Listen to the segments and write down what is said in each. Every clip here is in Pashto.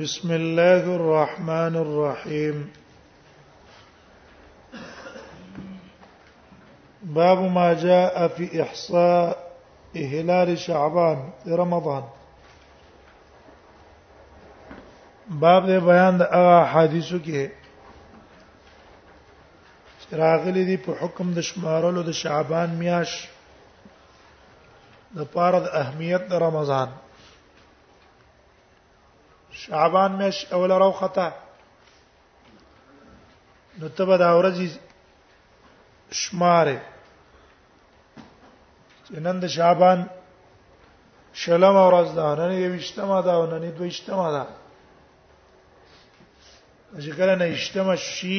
بسم الله الرحمن الرحيم باب ما جاء في احصاء هلال شعبان رمضان باب دې بیان د هغه حدیثو کې راغلي دي په حکم د شمارلو د شعبان میاش د پاره د اهمیت د رمضان شعبان مې اول راو خطا نو تبه دا ورځي شماره چې نن د شعبان شلم ورځ ده نن یې وشتمه ده او نن یې دویشتمه ده چې کله نه اشتمه شي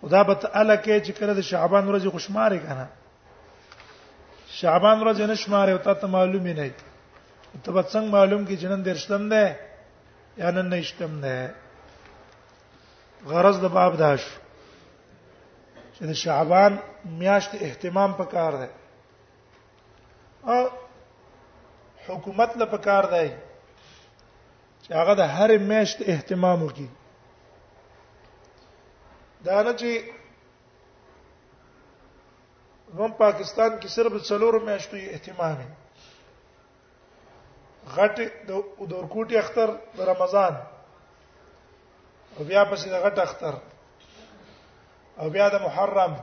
خدا به تعالی کې چې کله د شعبان ورځې خوشمارې کنه شعبان ورځې نشمارې او ته معلومې نه ته به څنګه معلوم کې جنن درشتم ده یا نن نشتم ده غرض د باب داش چې د شعبان میاشت اهتمام پکار ده او حکومت له پکار دی چې هغه د هر میاشت اهتمام وکړي دا نه چې نو پاکستان کې صرف څلور میاشتو اهتمام دی غټ د دورکوټي اختر د رمضان او بیا پسې د غټ اختر او بیا د محرم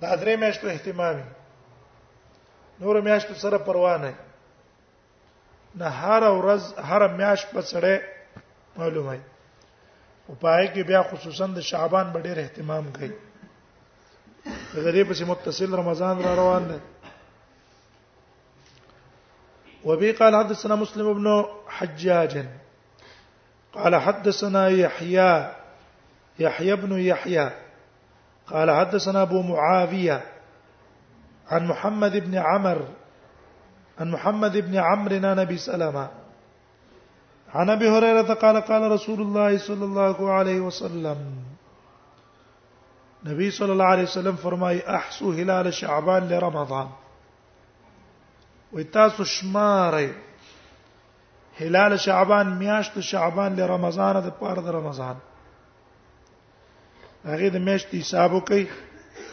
دا درې میاشتو اهتمامي نور میاشتو سره پروا نه نه هر ورځ هر میاش په سره معلومه او پای کې بیا خصوصا د شعبان باندې ډېر اهتمام کوي د دې پسې متصل رمضان را روان دی وبي قال حدثنا مسلم بن حجاج قال حدثنا يحيى يحيى بن يحيى قال حدثنا ابو معاويه عن محمد بن عمر عن محمد بن عمرو عن ابي سلمه عن ابي هريره قال قال رسول الله صلى الله عليه وسلم نبي صلى الله عليه وسلم فرماي احسو هلال شعبان لرمضان ويتاسو شماره هلال شعبان میاشت شعبان له رمضان د پاره د رمضان هغه د میاشت حساب وکي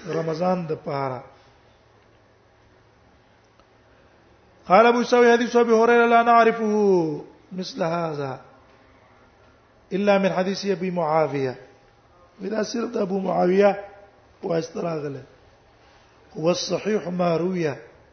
رمضان د پاره قال ابو سوي حديث ابي هريره لا نعرفه مثل هذا الا من حديث ابي معاويه واذا سرت ابو معاويه واستراغله هو الصحيح ما روي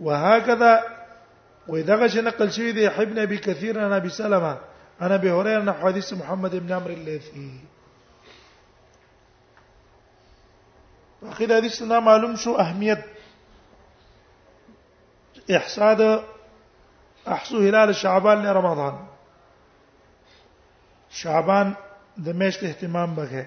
وهكذا واذا غش نقل شيء ذي ابن ابي كثير عن ابي سلمه انا ابي هريره نحو حديث محمد بن عمرو الليثي اخر حديث نه معلوم شو اهميه احصاد احصو هلال شعبان لرمضان شعبان د میاشت اهتمام بغه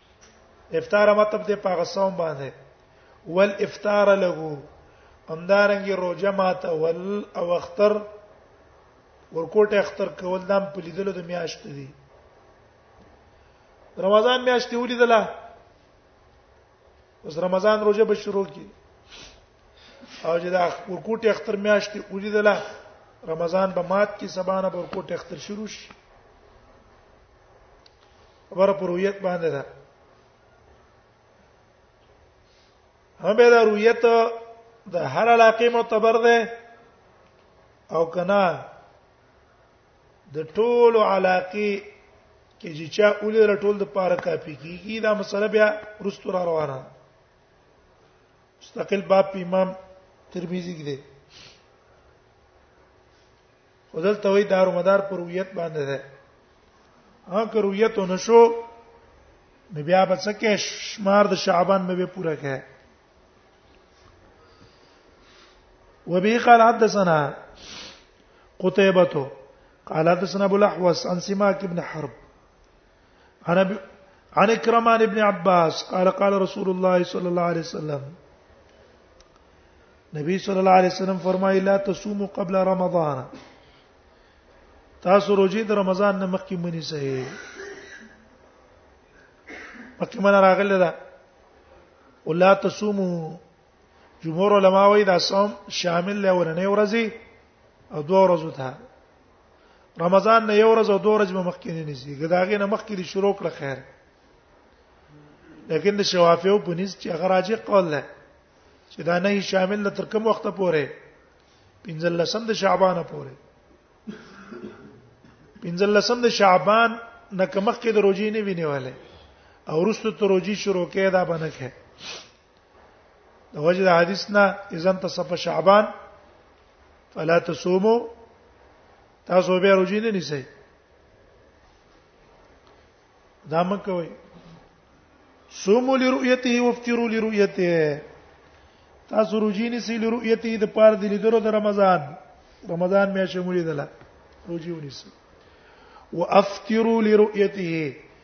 افطار مطلب دې پاغه صوم باندې ول افطار له همدارنګ روزه ماته ول او اختر ورکوټه اختر کول دام په لیدلو د میاشت دي رمضان میاشت ولیدله اوس رمضان روزه به شروع کی او چې دا ورکوټه اختر میاشت ولیدله رمضان به مات کی سبانه به ورکوټه اختر شروع شي خبره پر رؤیت باندې ده هم به دا رؤیت د هر علاقې معتبر ده او کنا د ټول علاقې کې چې چا اولې رټول د پاره کافي کیږي دا مسله بیا رستو را روانه مستقل باب امام ترمذی کې ده خو دلته وی دار مدار پر رویت باندې ده ها که رویت نشو نو بیا به څه کې شمار د شعبان مې به پوره کړي وبه قال حدثنا قتيبة قال حدثنا ابو الاحوص عن سماك بن حرب عن ابي عن اكرم عن ابن عباس قال قال رسول الله صلى الله عليه وسلم نبی صلی الله علیه وسلم فرمایي لا تصوموا قبل رمضان تاسو روزي د رمضان نه مخکې منی سه مخکې من راغله ده ولا تصوموا جمهور علما وایي دا صوم شامل له ورنې ورځي او دوه ورځو ته رمضان نه یو ورځ او دوه ورځې مخکې نه نسی ګداغه نه مخکې دي شروع کړه خیر لیکن د شوافیو په نس چې هغه راځي قول ده چې دا نه شامل نه تر کوم وخت پورې پنځل لسم د شعبان پورې پنځل لسم د شعبان نه کمخ کې د روزي نه ویني والے او رستو ته روزي شروع کړي دا باندې کې د وجه د حدیث نه اذا تصف شعبان فلا تصوموا تاسو به روزي نه نیسئ دا مکوئ صوموا لرؤيته وافطروا لرؤيته تاسو روزي نیسئ لرؤيته د پاره د لیدلو د رمضان رمضان میاشت مولې ده روزي ونیسئ وافطروا لرؤيته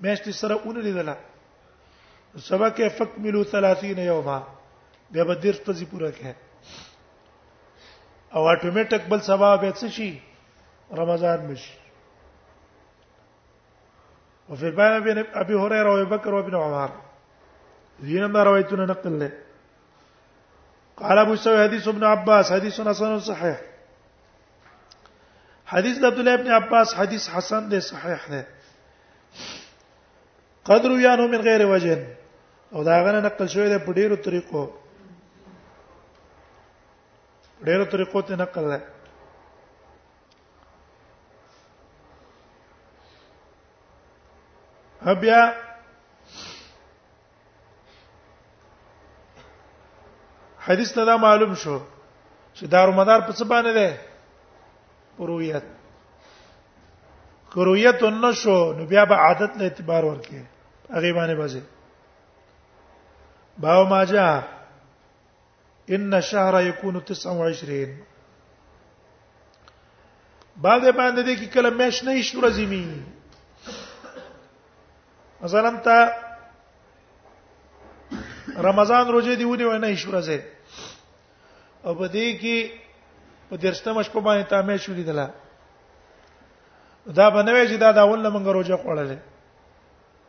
میاشتې سره اون لیدله سبا کې فکملو 30 یوما بیا به درس پزی پورا کړه او اتوماتیک بل سبا به څه شي رمضان مشي وفي الباب بين ابي هريره وابي بكر وابن عمر دينا ما رويتنا نقل له قال ابو سوي حديث ابن عباس حديث حسن صحيح حدیث د عبد الله ابن عباس حدیث حسن دی صحیح دی قدر یانو من غیر وجه او دا غنه نقل شوی دی په ډیرو طریقو ډیرو طریقو ته نقل دی بیا حدیث نه دا معلوم شو چې دارو مدار په څه باندې ده پرویت کرویت نشو نو بیا به عادت له اعتبار ورکه هغه باندې بځه باو ماجه ان الشهر يكون 29 بعد باندې دې کې کله مېش نه شي ورځې می مثلا ته رمضان روزه دی ونی ونه شي ورځې او په دې کې په درشتمه شپه باندې تا مېش ولیدله دا بنوي چې دا داول لمنګ روزه خوړلې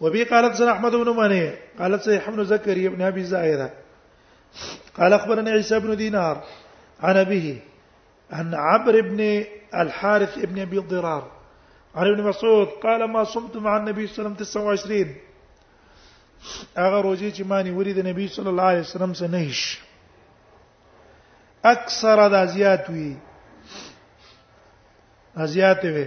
وبي قالت سن احمد بن مني قالت سن ابن زكريا ابن ابي زاهره قال اخبرني عيسى بن دينار عن ابيه عن عبر بن الحارث ابن ابي الضرار عن ابن مسعود قال ما صمت مع النبي صلى الله عليه وسلم 29 هغه روزي چې مانی ورید نبی صلی الله علیه وسلم سره نهش اکثر دا زیات وی زیات وی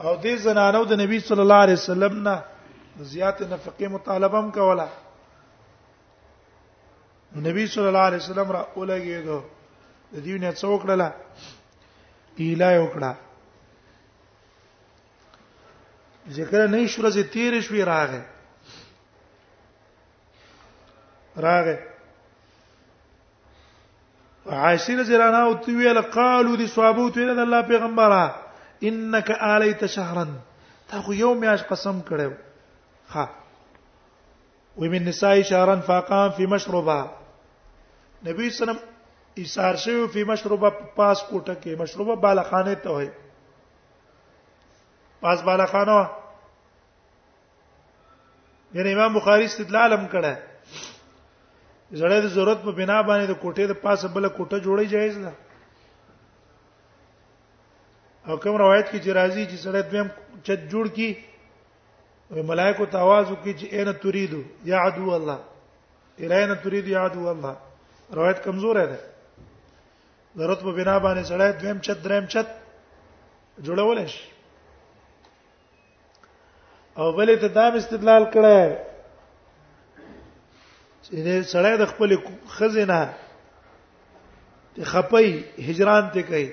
او دې زنانو د نبی صلی الله علیه وسلم نه زیات نفقه مطالبه هم کوله نبی صلی الله علیه وسلم را اولګېدو د دې نه څوک لاله ایلا یو کړه ذکر نه شوره چې تیر شوی راغې راغې عائشه رضی الله عنها او تی ویل قالو دي صحابه ته ویل الله پیغمبره انك الیت شهرا تا خو یو میاش قسم کړو ها وی من نساء شهرا فقام فی مشربا نبی سلام ایثار شوی فی مشربا پاس کوټه کې مشربا بالخانه ته وای پاس بالخانه یعنی امام بخاری استدلال هم کړه زړه د ضرورت په بنا باندې د کوټې د پاسه بل کوټه جوړی جایز ده او کوم روایت کې چې راځي چې سړی دویم چت جوړ کی او ملائکه ته आवाज وکړي چې اين تريدو يا عدو الله اين تريدو يا عدو الله روایت کمزور ده ضرورت په بنا باندې سړی دویم چت دریم چت جوړول شي او بلې ته دا استدلال کړه چې دې سړی د خپل خزینه ته خپي هجران ته کوي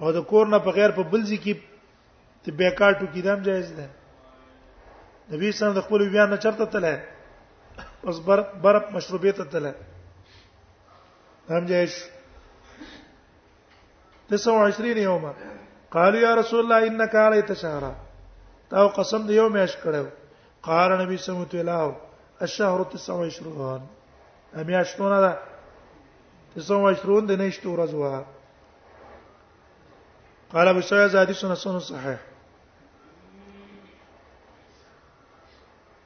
او د کور نه بغیر په بل ځای کې ته بیکاټو کې دم جایز ده نبی صلی الله علیه وسلم د خپل بیان نه چرته تله اوس بر برپ مشروبیت تله هم جایز 29 یوما قالوا یا رسول الله انك علیت شهرا تا قسم دی یو میاش کړو قال نبی سمت لاو الشهر 29 امیاشتونه ده 29 د نشته ورځ وه قال ابو سعيد حديث حسن صحيح